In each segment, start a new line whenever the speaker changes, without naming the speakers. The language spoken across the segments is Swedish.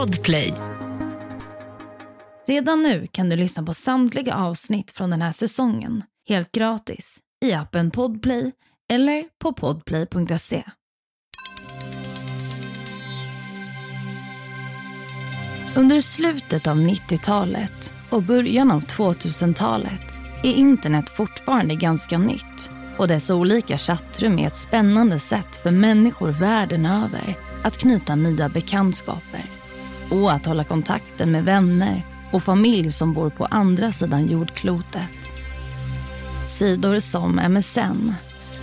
Podplay.
Redan nu kan du lyssna på samtliga avsnitt från den här säsongen helt gratis i appen Podplay eller på podplay.se. Under slutet av 90-talet och början av 2000-talet är internet fortfarande ganska nytt och dess olika chattrum är ett spännande sätt för människor världen över att knyta nya bekantskaper och att hålla kontakten med vänner och familj som bor på andra sidan jordklotet. Sidor som MSN,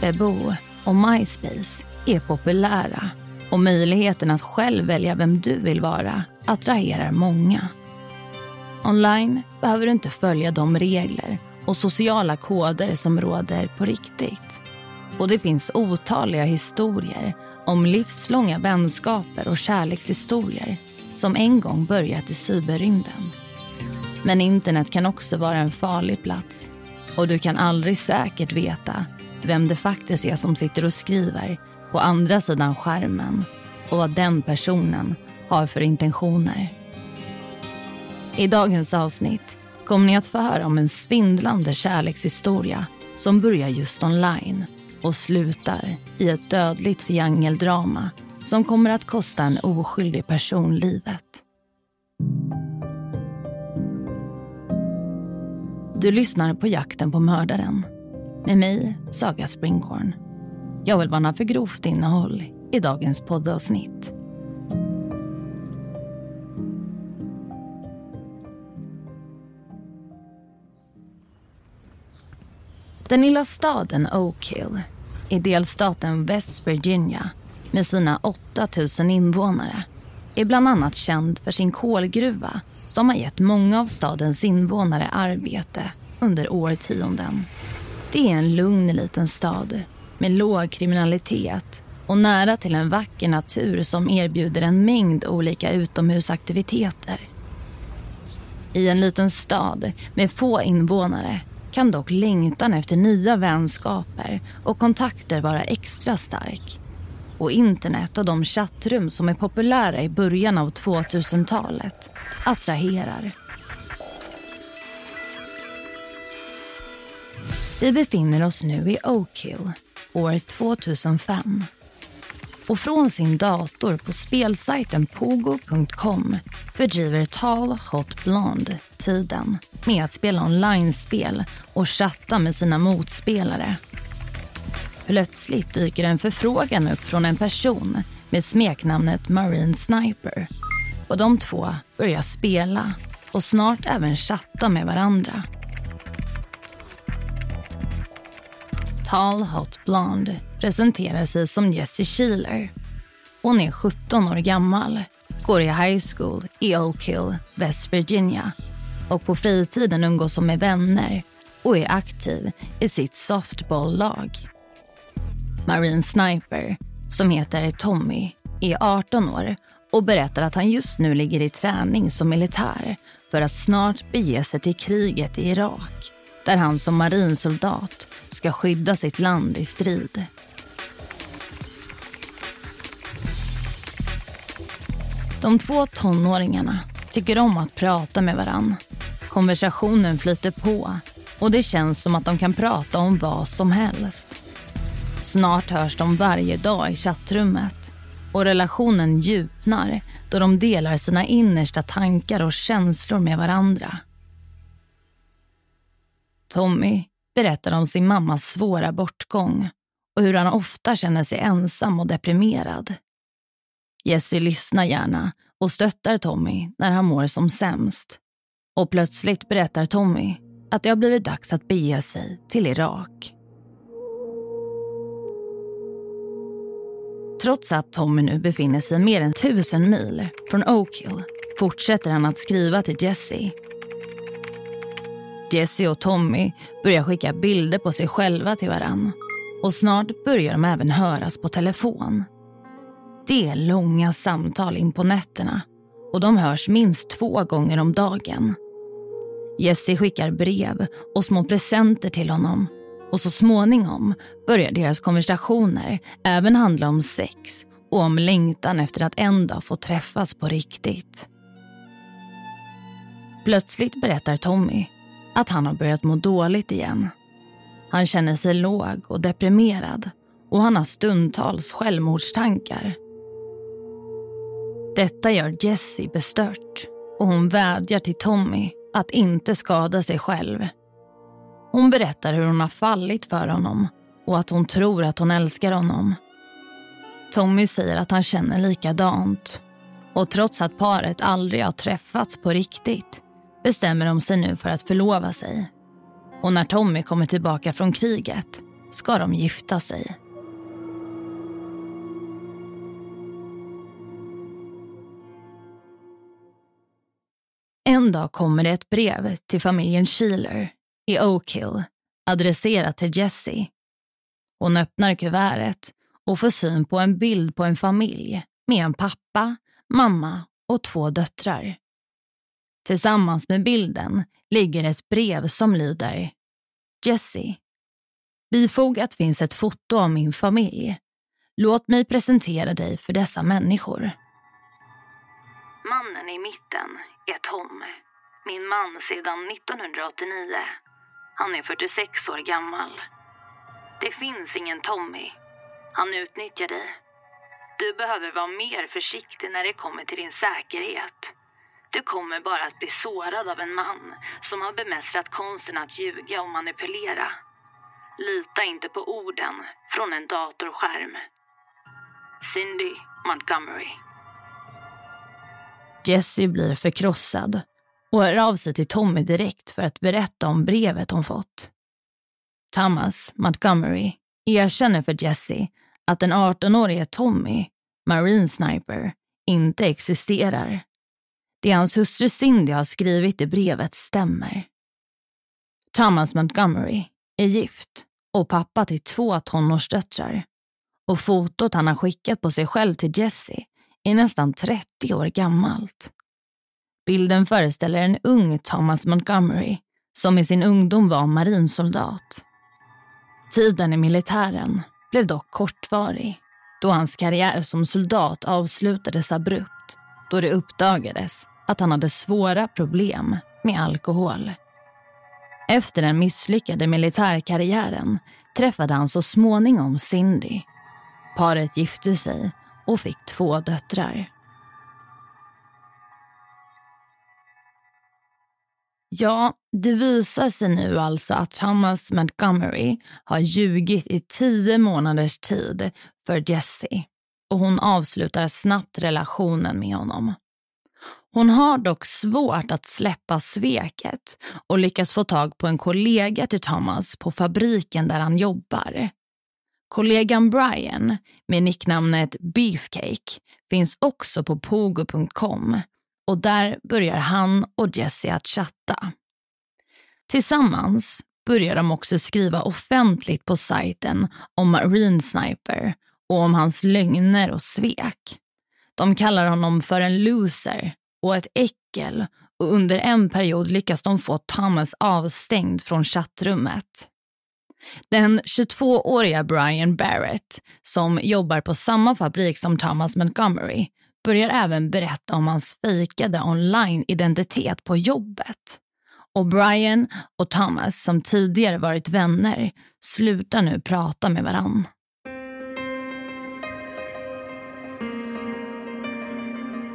Bebo och MySpace är populära och möjligheten att själv välja vem du vill vara attraherar många. Online behöver du inte följa de regler och sociala koder som råder på riktigt. Och det finns otaliga historier om livslånga vänskaper och kärlekshistorier som en gång börjat i cyberrymden. Men internet kan också vara en farlig plats och du kan aldrig säkert veta vem det faktiskt är som sitter och skriver på andra sidan skärmen och vad den personen har för intentioner. I dagens avsnitt kommer ni att få höra om en svindlande kärlekshistoria som börjar just online och slutar i ett dödligt triangeldrama som kommer att kosta en oskyldig person livet. Du lyssnar på Jakten på mördaren med mig, Saga Springhorn. Jag vill varna för grovt innehåll i dagens poddavsnitt. Den lilla staden Oak Hill i delstaten West Virginia med sina 8000 invånare är bland annat känd för sin kolgruva som har gett många av stadens invånare arbete under årtionden. Det är en lugn liten stad med låg kriminalitet och nära till en vacker natur som erbjuder en mängd olika utomhusaktiviteter. I en liten stad med få invånare kan dock längtan efter nya vänskaper och kontakter vara extra stark. Och internet och de chattrum som är populära i början av 2000-talet attraherar. Vi befinner oss nu i Oak Hill, år 2005. Och från sin dator på spelsajten pogo.com fördriver Tall Hot Blonde tiden med att spela online-spel och chatta med sina motspelare. Plötsligt dyker en förfrågan upp från en person med smeknamnet Marine Sniper. Och de två börjar spela och snart även chatta med varandra. Tall Hot Blonde presenterar sig som Jessie Sheeler. Hon är 17 år gammal, går i high school i Oak Hill, West Virginia och på fritiden umgås hon med vänner och är aktiv i sitt softballlag. Marine Sniper, som heter Tommy, är 18 år och berättar att han just nu ligger i träning som militär för att snart bege sig till kriget i Irak där han som marinsoldat ska skydda sitt land i strid. De två tonåringarna tycker om att prata med varann. Konversationen flyter på och det känns som att de kan prata om vad som helst. Snart hörs de varje dag i chattrummet och relationen djupnar då de delar sina innersta tankar och känslor med varandra. Tommy berättar om sin mammas svåra bortgång och hur han ofta känner sig ensam och deprimerad. Jesse lyssnar gärna och stöttar Tommy när han mår som sämst. Och plötsligt berättar Tommy att det har blivit dags att bege sig till Irak. Trots att Tommy nu befinner sig mer än tusen mil från Oak Hill fortsätter han att skriva till Jesse. Jesse och Tommy börjar skicka bilder på sig själva till varann. Och snart börjar de även höras på telefon. Det är långa samtal in på nätterna och de hörs minst två gånger om dagen. Jesse skickar brev och små presenter till honom och så småningom börjar deras konversationer även handla om sex och om längtan efter att en dag få träffas på riktigt. Plötsligt berättar Tommy att han har börjat må dåligt igen. Han känner sig låg och deprimerad och han har stundtals självmordstankar. Detta gör Jessie bestört och hon vädjar till Tommy att inte skada sig själv. Hon berättar hur hon har fallit för honom och att hon tror att hon älskar honom. Tommy säger att han känner likadant. Och trots att paret aldrig har träffats på riktigt bestämmer de sig nu för att förlova sig. Och när Tommy kommer tillbaka från kriget ska de gifta sig. En dag kommer det ett brev till familjen Sheeler i Oak Hill adresserat till Jessie. Hon öppnar kuvertet och får syn på en bild på en familj med en pappa, mamma och två döttrar. Tillsammans med bilden ligger ett brev som lyder Jessie. Bifogat finns ett foto av min familj. Låt mig presentera dig för dessa människor. Mannen i mitten är Tom. Min man sedan 1989. Han är 46 år gammal. Det finns ingen Tommy. Han utnyttjar dig. Du behöver vara mer försiktig när det kommer till din säkerhet. Du kommer bara att bli sårad av en man som har bemästrat konsten att ljuga och manipulera. Lita inte på orden från en datorskärm. Cindy Montgomery. Jessie blir förkrossad och hör av sig till Tommy direkt för att berätta om brevet hon fått. Thomas Montgomery erkänner för Jessie att den 18-årige Tommy, Marine Sniper, inte existerar. Det hans hustru Cindy har skrivit i brevet stämmer. Thomas Montgomery är gift och pappa till två tonårsdöttrar. Och fotot han har skickat på sig själv till Jessie är nästan 30 år gammalt. Bilden föreställer en ung Thomas Montgomery som i sin ungdom var marinsoldat. Tiden i militären blev dock kortvarig då hans karriär som soldat avslutades abrupt då det uppdagades att han hade svåra problem med alkohol. Efter den misslyckade militärkarriären träffade han så småningom Cindy. Paret gifte sig och fick två döttrar. Ja, det visar sig nu alltså att Thomas Montgomery har ljugit i tio månaders tid för Jessie och hon avslutar snabbt relationen med honom. Hon har dock svårt att släppa sveket och lyckas få tag på en kollega till Thomas på fabriken där han jobbar. Kollegan Brian, med nicknamnet Beefcake, finns också på pogo.com och där börjar han och Jesse att chatta. Tillsammans börjar de också skriva offentligt på sajten om Marine Sniper och om hans lögner och svek. De kallar honom för en loser och ett äckel och under en period lyckas de få Thomas avstängd från chattrummet. Den 22-åriga Brian Barrett, som jobbar på samma fabrik som Thomas Montgomery, börjar även berätta om hans fejkade online-identitet på jobbet. Och Brian och Thomas, som tidigare varit vänner, slutar nu prata med varann.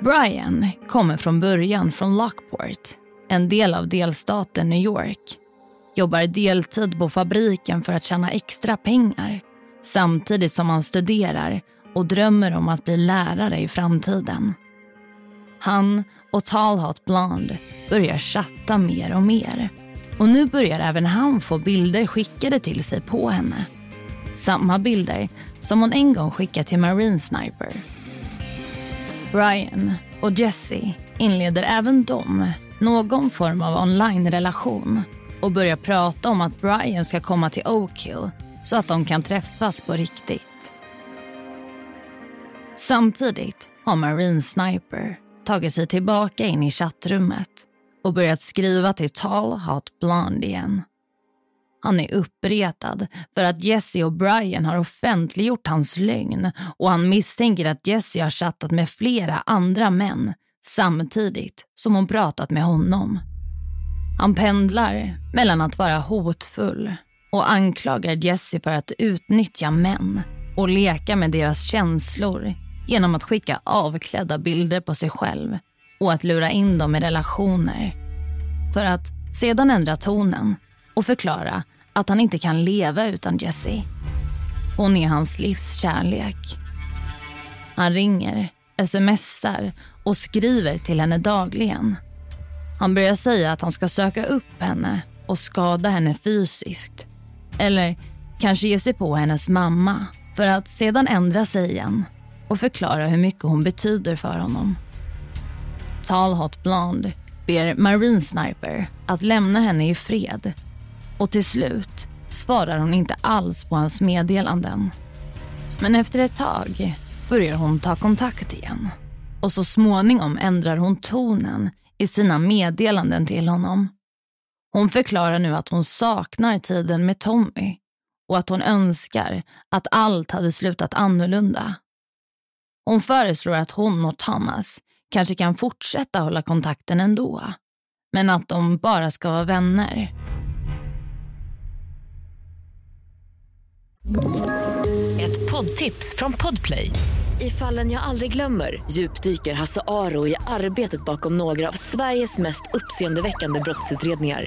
Brian kommer från början från Lockport, en del av delstaten New York. Jobbar deltid på fabriken för att tjäna extra pengar samtidigt som han studerar och drömmer om att bli lärare i framtiden. Han och Tall Hot Blonde börjar chatta mer och mer. Och nu börjar även han få bilder skickade till sig på henne. Samma bilder som hon en gång skickat till Marine Sniper. Brian och Jesse inleder även de någon form av online-relation och börjar prata om att Brian ska komma till Oak Hill så att de kan träffas på riktigt. Samtidigt har Marine Sniper tagit sig tillbaka in i chattrummet och börjat skriva till Tall Hot Blonde igen. Han är uppretad för att Jesse och Brian har offentliggjort hans lögn och han misstänker att Jesse har chattat med flera andra män samtidigt som hon pratat med honom. Han pendlar mellan att vara hotfull och anklagar Jesse för att utnyttja män och leka med deras känslor genom att skicka avklädda bilder på sig själv och att lura in dem i relationer. För att sedan ändra tonen och förklara att han inte kan leva utan Jessie. Hon är hans livs kärlek. Han ringer, smsar och skriver till henne dagligen. Han börjar säga att han ska söka upp henne och skada henne fysiskt. Eller kanske ge sig på hennes mamma för att sedan ändra sig igen och förklara hur mycket hon betyder för honom. Tall Hot Blonde ber Marine Sniper att lämna henne i fred och till slut svarar hon inte alls på hans meddelanden. Men efter ett tag börjar hon ta kontakt igen och så småningom ändrar hon tonen i sina meddelanden till honom. Hon förklarar nu att hon saknar tiden med Tommy och att hon önskar att allt hade slutat annorlunda. Hon föreslår att hon och Thomas kanske kan fortsätta hålla kontakten ändå, men att de bara ska vara vänner.
Ett poddtips från Podplay. I fallen jag aldrig glömmer djupdyker Hasse Aro i arbetet bakom några av Sveriges mest uppseendeväckande brottsutredningar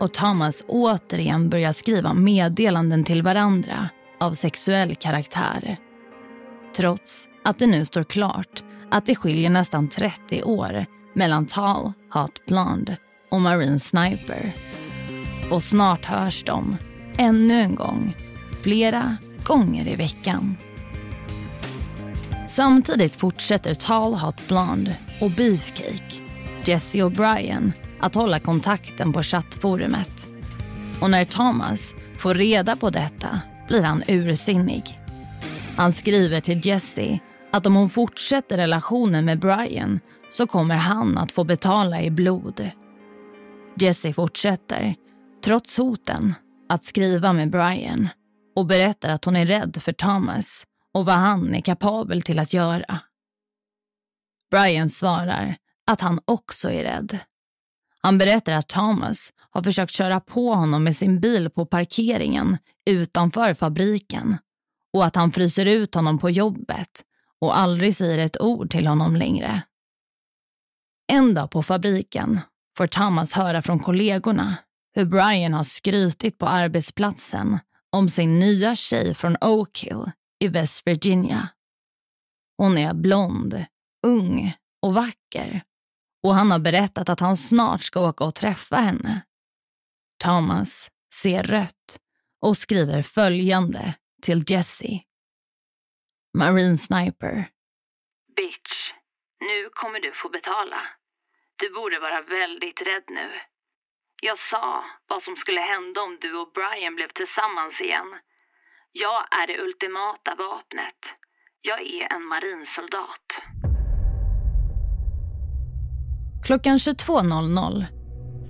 och Thomas återigen börjar skriva meddelanden till varandra av sexuell karaktär. Trots att det nu står klart att det skiljer nästan 30 år mellan Tall Hot Blonde och Marine Sniper. Och snart hörs de, ännu en gång, flera gånger i veckan. Samtidigt fortsätter Tall Hot Blonde och Beefcake, Jesse och Brian att hålla kontakten på chattforumet. Och när Thomas får reda på detta blir han ursinnig. Han skriver till Jessie att om hon fortsätter relationen med Brian så kommer han att få betala i blod. Jessie fortsätter, trots hoten, att skriva med Brian och berättar att hon är rädd för Thomas och vad han är kapabel till att göra. Brian svarar att han också är rädd han berättar att Thomas har försökt köra på honom med sin bil på parkeringen utanför fabriken och att han fryser ut honom på jobbet och aldrig säger ett ord till honom längre. En dag på fabriken får Thomas höra från kollegorna hur Brian har skrytit på arbetsplatsen om sin nya tjej från Oak Hill i West Virginia. Hon är blond, ung och vacker och han har berättat att han snart ska åka och träffa henne. Thomas ser rött och skriver följande till Jesse. Marine Sniper. Bitch, nu kommer du få betala. Du borde vara väldigt rädd nu. Jag sa vad som skulle hända om du och Brian blev tillsammans igen. Jag är det ultimata vapnet. Jag är en marinsoldat. Klockan 22.00,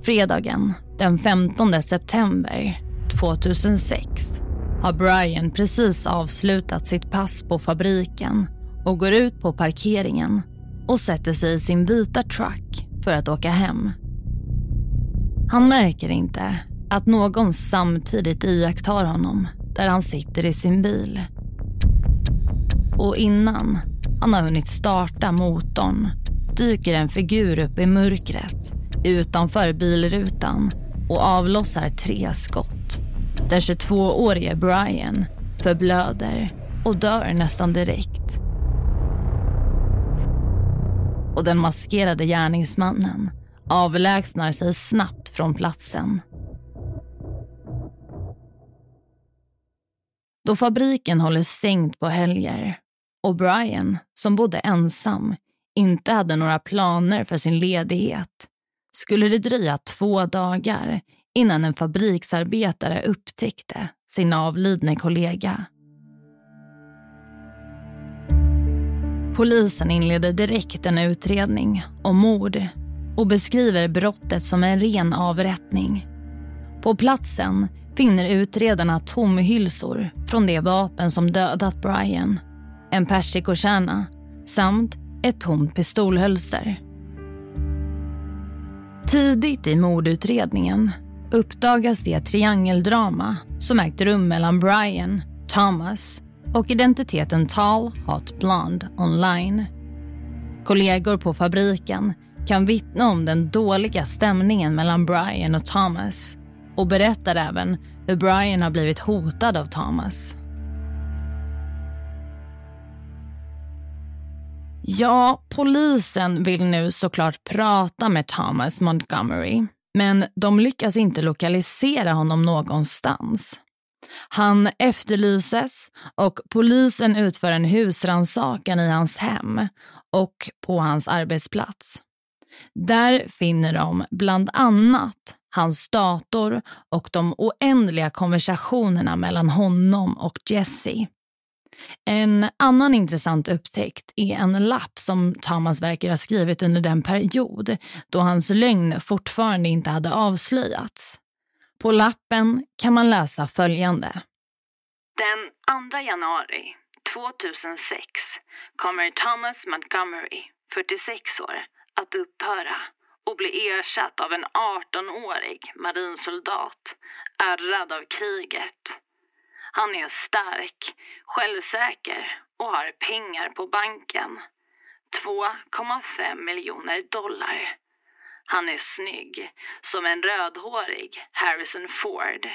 fredagen den 15 september 2006 har Brian precis avslutat sitt pass på fabriken och går ut på parkeringen och sätter sig i sin vita truck för att åka hem. Han märker inte att någon samtidigt iakttar honom där han sitter i sin bil. Och innan han har hunnit starta motorn dyker en figur upp i mörkret utanför bilrutan och avlossar tre skott. Den 22-årige Brian förblöder och dör nästan direkt. Och den maskerade gärningsmannen avlägsnar sig snabbt från platsen Då fabriken håller stängt på helger och Brian, som bodde ensam, inte hade några planer för sin ledighet skulle det dröja två dagar innan en fabriksarbetare upptäckte sin avlidne kollega. Polisen inleder direkt en utredning om mord och beskriver brottet som en ren avrättning. På platsen finner utredarna tomhylsor från det vapen som dödat Brian, en persikokärna samt ett tomt pistolhölster. Tidigt i mordutredningen uppdagas det triangeldrama som ägt rum mellan Brian, Thomas och identiteten Tall Hot Blonde online. Kollegor på fabriken kan vittna om den dåliga stämningen mellan Brian och Thomas och berättar även hur Brian har blivit hotad av Thomas. Ja, polisen vill nu såklart prata med Thomas Montgomery, men de lyckas inte lokalisera honom någonstans. Han efterlyses och polisen utför en husrannsakan i hans hem och på hans arbetsplats. Där finner de bland annat hans dator och de oändliga konversationerna mellan honom och Jesse. En annan intressant upptäckt är en lapp som Thomas verkar ha skrivit under den period då hans lögn fortfarande inte hade avslöjats. På lappen kan man läsa följande.
Den 2 januari 2006 kommer Thomas Montgomery, 46 år, att upphöra och bli ersatt av en 18-årig marinsoldat ärrad av kriget. Han är stark, självsäker och har pengar på banken. 2,5 miljoner dollar. Han är snygg, som en rödhårig Harrison Ford.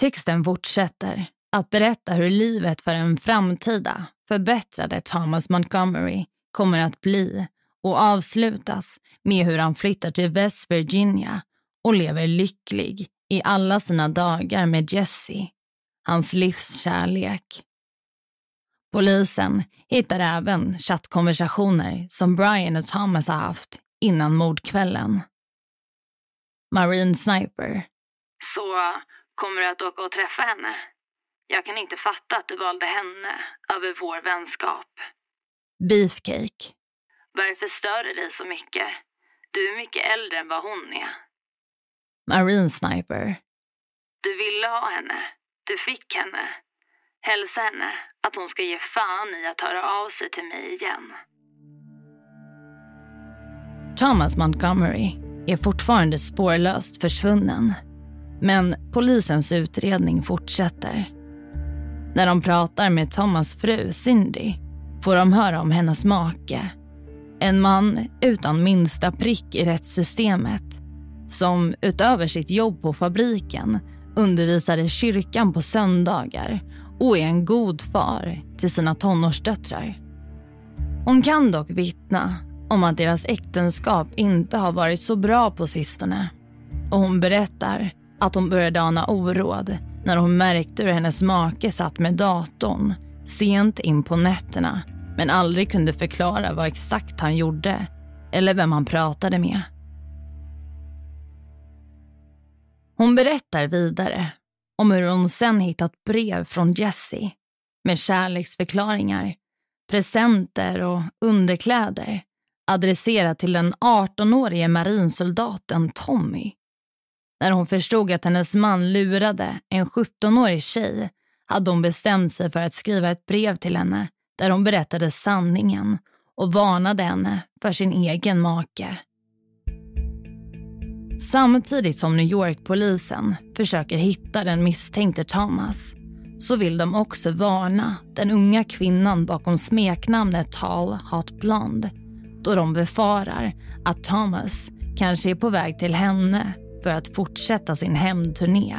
Texten fortsätter att berätta hur livet för en framtida förbättrade Thomas Montgomery kommer att bli och avslutas med hur han flyttar till West Virginia och lever lycklig i alla sina dagar med Jessie hans livskärlek. Polisen hittar även chattkonversationer som Brian och Thomas har haft innan mordkvällen. Marine Sniper.
Så kommer du att åka och träffa henne? Jag kan inte fatta att du valde henne över vår vänskap.
Beefcake.
Varför stör det dig så mycket? Du är mycket äldre än vad hon är.
Marine Sniper.
Du ville ha henne. Du fick henne. Hälsa henne att hon ska ge fan i att höra av sig till mig igen.
Thomas Montgomery är fortfarande spårlöst försvunnen. Men polisens utredning fortsätter. När de pratar med Thomas fru Cindy får de höra om hennes make. En man utan minsta prick i rättssystemet som utöver sitt jobb på fabriken undervisar i kyrkan på söndagar och är en god far till sina tonårsdöttrar. Hon kan dock vittna om att deras äktenskap inte har varit så bra på sistone. Och hon berättar att hon började ana oråd när hon märkte hur hennes make satt med datorn sent in på nätterna men aldrig kunde förklara vad exakt han gjorde eller vem han pratade med. Hon berättar vidare om hur hon sen hittat brev från Jesse med kärleksförklaringar, presenter och underkläder adresserat till den 18-årige marinsoldaten Tommy. När hon förstod att hennes man lurade en 17-årig tjej hade hon bestämt sig för att skriva ett brev till henne där hon berättade sanningen och varnade henne för sin egen make. Samtidigt som New York-polisen försöker hitta den misstänkte Thomas så vill de också varna den unga kvinnan bakom smeknamnet Tall Hot Blonde då de befarar att Thomas kanske är på väg till henne för att fortsätta sin hämndturné.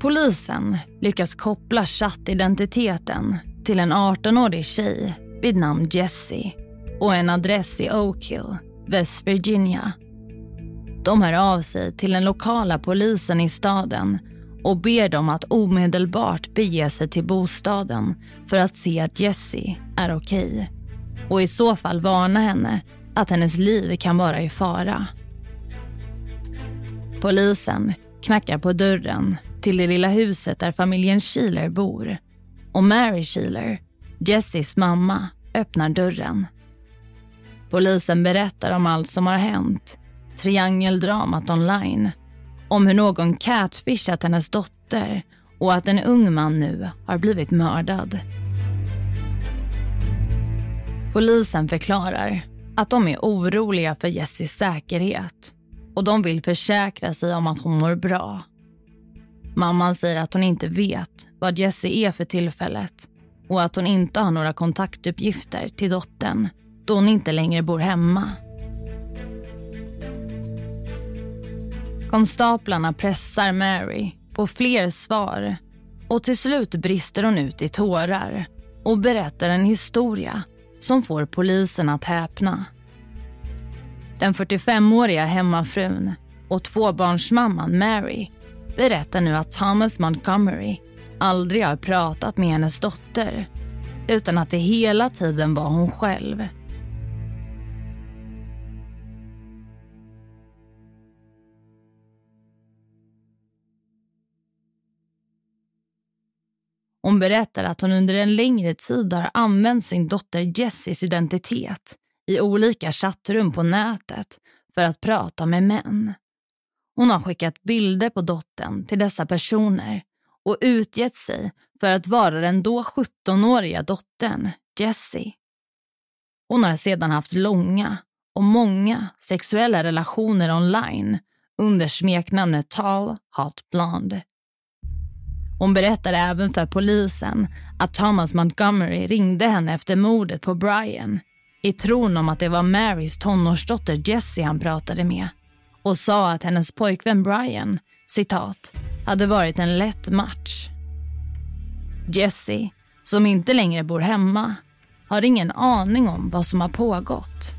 Polisen lyckas koppla chattidentiteten till en 18-årig tjej vid namn Jessie och en adress i Oak Hill, West Virginia. De hör av sig till den lokala polisen i staden och ber dem att omedelbart bege sig till bostaden för att se att Jessie är okej. Okay. Och i så fall varna henne att hennes liv kan vara i fara. Polisen knackar på dörren till det lilla huset där familjen Sheeler bor. Och Mary Sheeler, Jessies mamma, öppnar dörren. Polisen berättar om allt som har hänt. Triangeldramat online. Om hur någon catfishat hennes dotter och att en ung man nu har blivit mördad. Polisen förklarar att de är oroliga för Jessies säkerhet och de vill försäkra sig om att hon mår bra. Mamman säger att hon inte vet vad Jessie är för tillfället och att hon inte har några kontaktuppgifter till dottern då hon inte längre bor hemma. Konstaplarna pressar Mary på fler svar och till slut brister hon ut i tårar och berättar en historia som får polisen att häpna. Den 45-åriga hemmafrun och tvåbarnsmamman Mary berättar nu att Thomas Montgomery aldrig har pratat med hennes dotter utan att det hela tiden var hon själv. Hon berättar att hon under en längre tid har använt sin dotter Jessies identitet i olika chattrum på nätet för att prata med män. Hon har skickat bilder på dottern till dessa personer och utgett sig för att vara den då 17-åriga dottern, Jessie. Hon har sedan haft långa och många sexuella relationer online under smeknamnet Tall Hot Blonde. Hon berättade även för polisen att Thomas Montgomery ringde henne efter mordet på Brian i tron om att det var Marys tonårsdotter Jessie han pratade med och sa att hennes pojkvän Brian, citat, hade varit en lätt match. Jessie, som inte längre bor hemma, har ingen aning om vad som har pågått.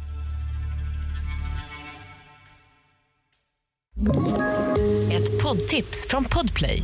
Ett poddtips från Podplay.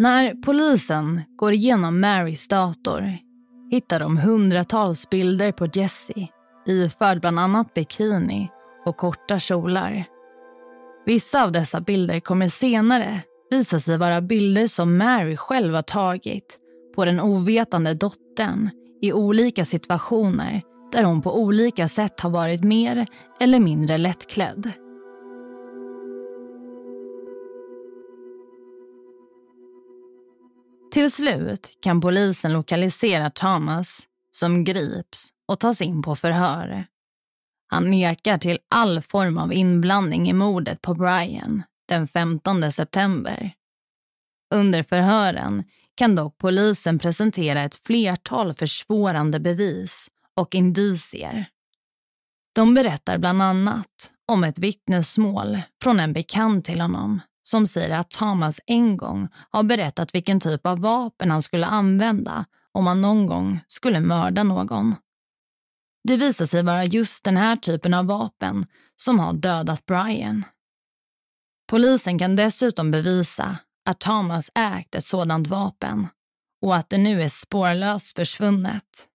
När polisen går igenom Marys dator hittar de hundratals bilder på Jessie iförd bland annat bikini och korta kjolar. Vissa av dessa bilder kommer senare visa sig vara bilder som Mary själv har tagit på den ovetande dottern i olika situationer där hon på olika sätt har varit mer eller mindre lättklädd. Till slut kan polisen lokalisera Thomas som grips och tas in på förhör. Han nekar till all form av inblandning i mordet på Brian den 15 september. Under förhören kan dock polisen presentera ett flertal försvårande bevis och indicier. De berättar bland annat om ett vittnesmål från en bekant till honom som säger att Thomas en gång har berättat vilken typ av vapen han skulle använda om han någon gång skulle mörda någon. Det visar sig vara just den här typen av vapen som har dödat Brian. Polisen kan dessutom bevisa att Thomas ägt ett sådant vapen och att det nu är spårlöst försvunnet.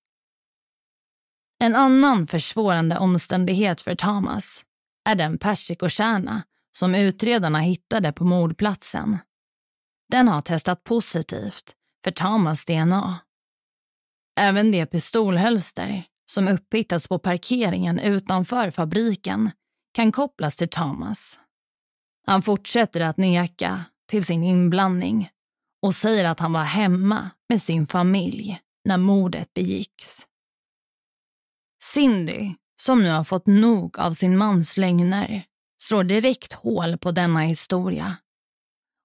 En annan försvårande omständighet för Thomas är den persikokärna som utredarna hittade på mordplatsen. Den har testat positivt för Thomas DNA. Även det pistolhölster som upphittats på parkeringen utanför fabriken kan kopplas till Thomas. Han fortsätter att neka till sin inblandning och säger att han var hemma med sin familj när mordet begicks. Cindy, som nu har fått nog av sin mans lögner, slår direkt hål på denna historia.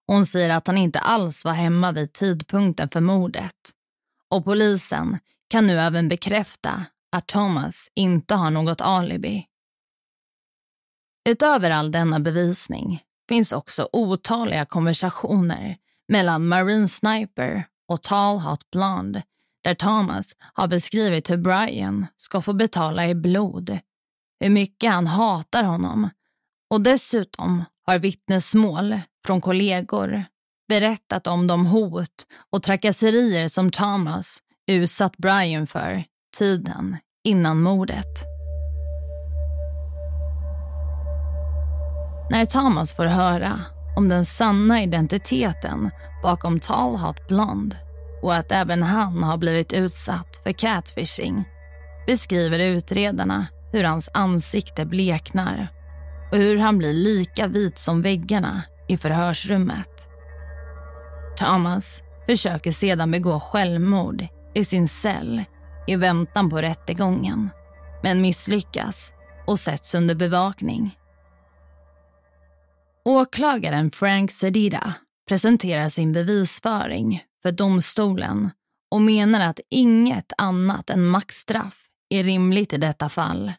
Hon säger att han inte alls var hemma vid tidpunkten för mordet. Och polisen kan nu även bekräfta att Thomas inte har något alibi. Utöver all denna bevisning finns också otaliga konversationer mellan Marine Sniper och Tall Hot Blonde där Thomas har beskrivit hur Brian ska få betala i blod, hur mycket han hatar honom och dessutom har vittnesmål från kollegor berättat om de hot och trakasserier som Thomas utsatt Brian för tiden innan mordet. När Thomas får höra om den sanna identiteten bakom Tall Hot Blonde och att även han har blivit utsatt för catfishing beskriver utredarna hur hans ansikte bleknar och hur han blir lika vit som väggarna i förhörsrummet. Thomas försöker sedan begå självmord i sin cell i väntan på rättegången men misslyckas och sätts under bevakning. Åklagaren Frank Sedida presenterar sin bevisföring för domstolen och menar att inget annat än maxstraff är rimligt i detta fall.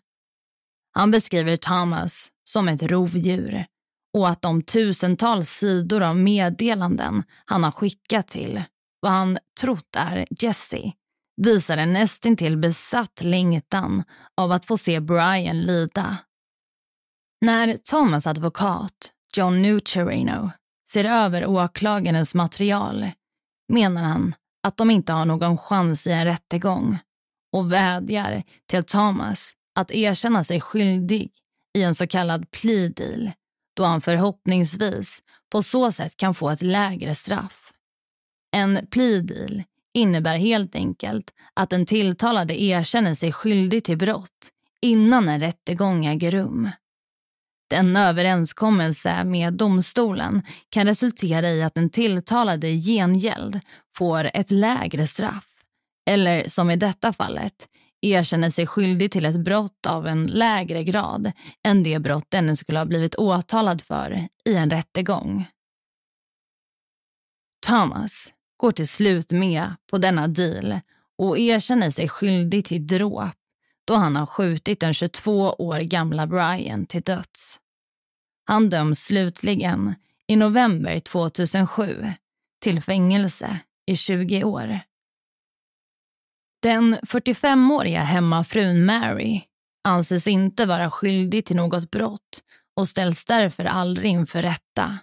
Han beskriver Thomas som ett rovdjur och att de tusentals sidor av meddelanden han har skickat till vad han trott är Jesse visar en nästintill besatt längtan av att få se Brian lida. När Thomas advokat, John Nucerino, ser över åklagarens material menar han att de inte har någon chans i en rättegång och vädjar till Thomas att erkänna sig skyldig i en så kallad plea deal då han förhoppningsvis på så sätt kan få ett lägre straff. En plea deal innebär helt enkelt att den tilltalade erkänner sig skyldig till brott innan en rättegång äger rum. Den överenskommelse med domstolen kan resultera i att den tilltalade i gengäld får ett lägre straff. Eller som i detta fallet, erkänner sig skyldig till ett brott av en lägre grad än det brott denne skulle ha blivit åtalad för i en rättegång. Thomas går till slut med på denna deal och erkänner sig skyldig till dråp då han har skjutit den 22 år gamla Brian till döds. Han döms slutligen i november 2007 till fängelse i 20 år. Den 45-åriga hemmafrun Mary anses inte vara skyldig till något brott och ställs därför aldrig inför rätta.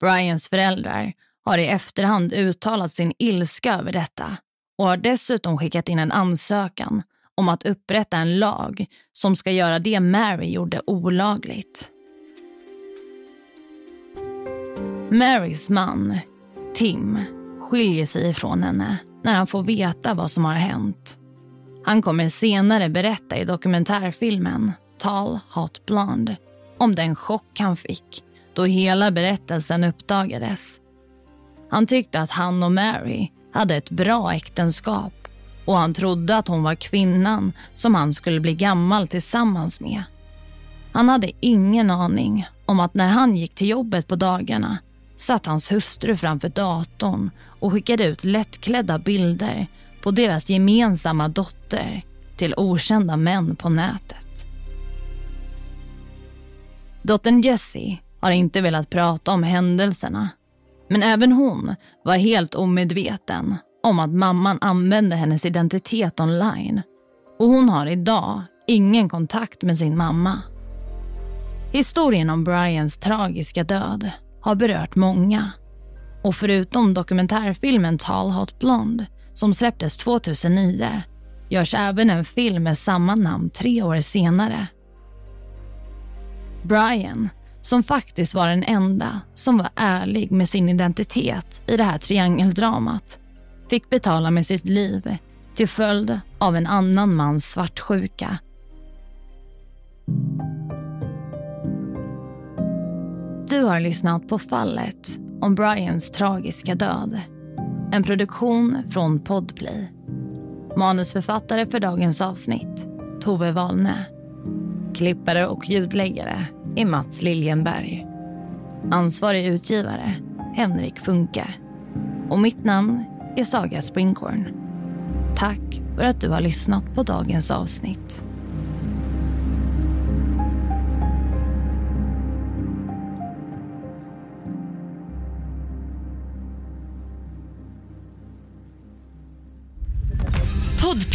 Brians föräldrar har i efterhand uttalat sin ilska över detta och har dessutom skickat in en ansökan om att upprätta en lag som ska göra det Mary gjorde olagligt. Marys man, Tim, skiljer sig ifrån henne när han får veta vad som har hänt. Han kommer senare berätta i dokumentärfilmen Tall Hot Blonde om den chock han fick då hela berättelsen uppdagades. Han tyckte att han och Mary hade ett bra äktenskap och han trodde att hon var kvinnan som han skulle bli gammal tillsammans med. Han hade ingen aning om att när han gick till jobbet på dagarna satt hans hustru framför datorn och skickade ut lättklädda bilder på deras gemensamma dotter till okända män på nätet. Dottern Jessie har inte velat prata om händelserna men även hon var helt omedveten om att mamman använde hennes identitet online och hon har idag ingen kontakt med sin mamma. Historien om Brians tragiska död har berört många. Och förutom dokumentärfilmen Tall Hot Blonde som släpptes 2009 görs även en film med samma namn tre år senare. Brian, som faktiskt var den enda som var ärlig med sin identitet i det här triangeldramat, fick betala med sitt liv till följd av en annan mans svartsjuka Du har lyssnat på Fallet om Brians tragiska död. En produktion från Podplay. Manusförfattare för dagens avsnitt, Tove Wahlne. Klippare och ljudläggare är Mats Liljenberg. Ansvarig utgivare Henrik Funke. Och mitt namn är Saga Springhorn. Tack för att du har lyssnat på dagens avsnitt.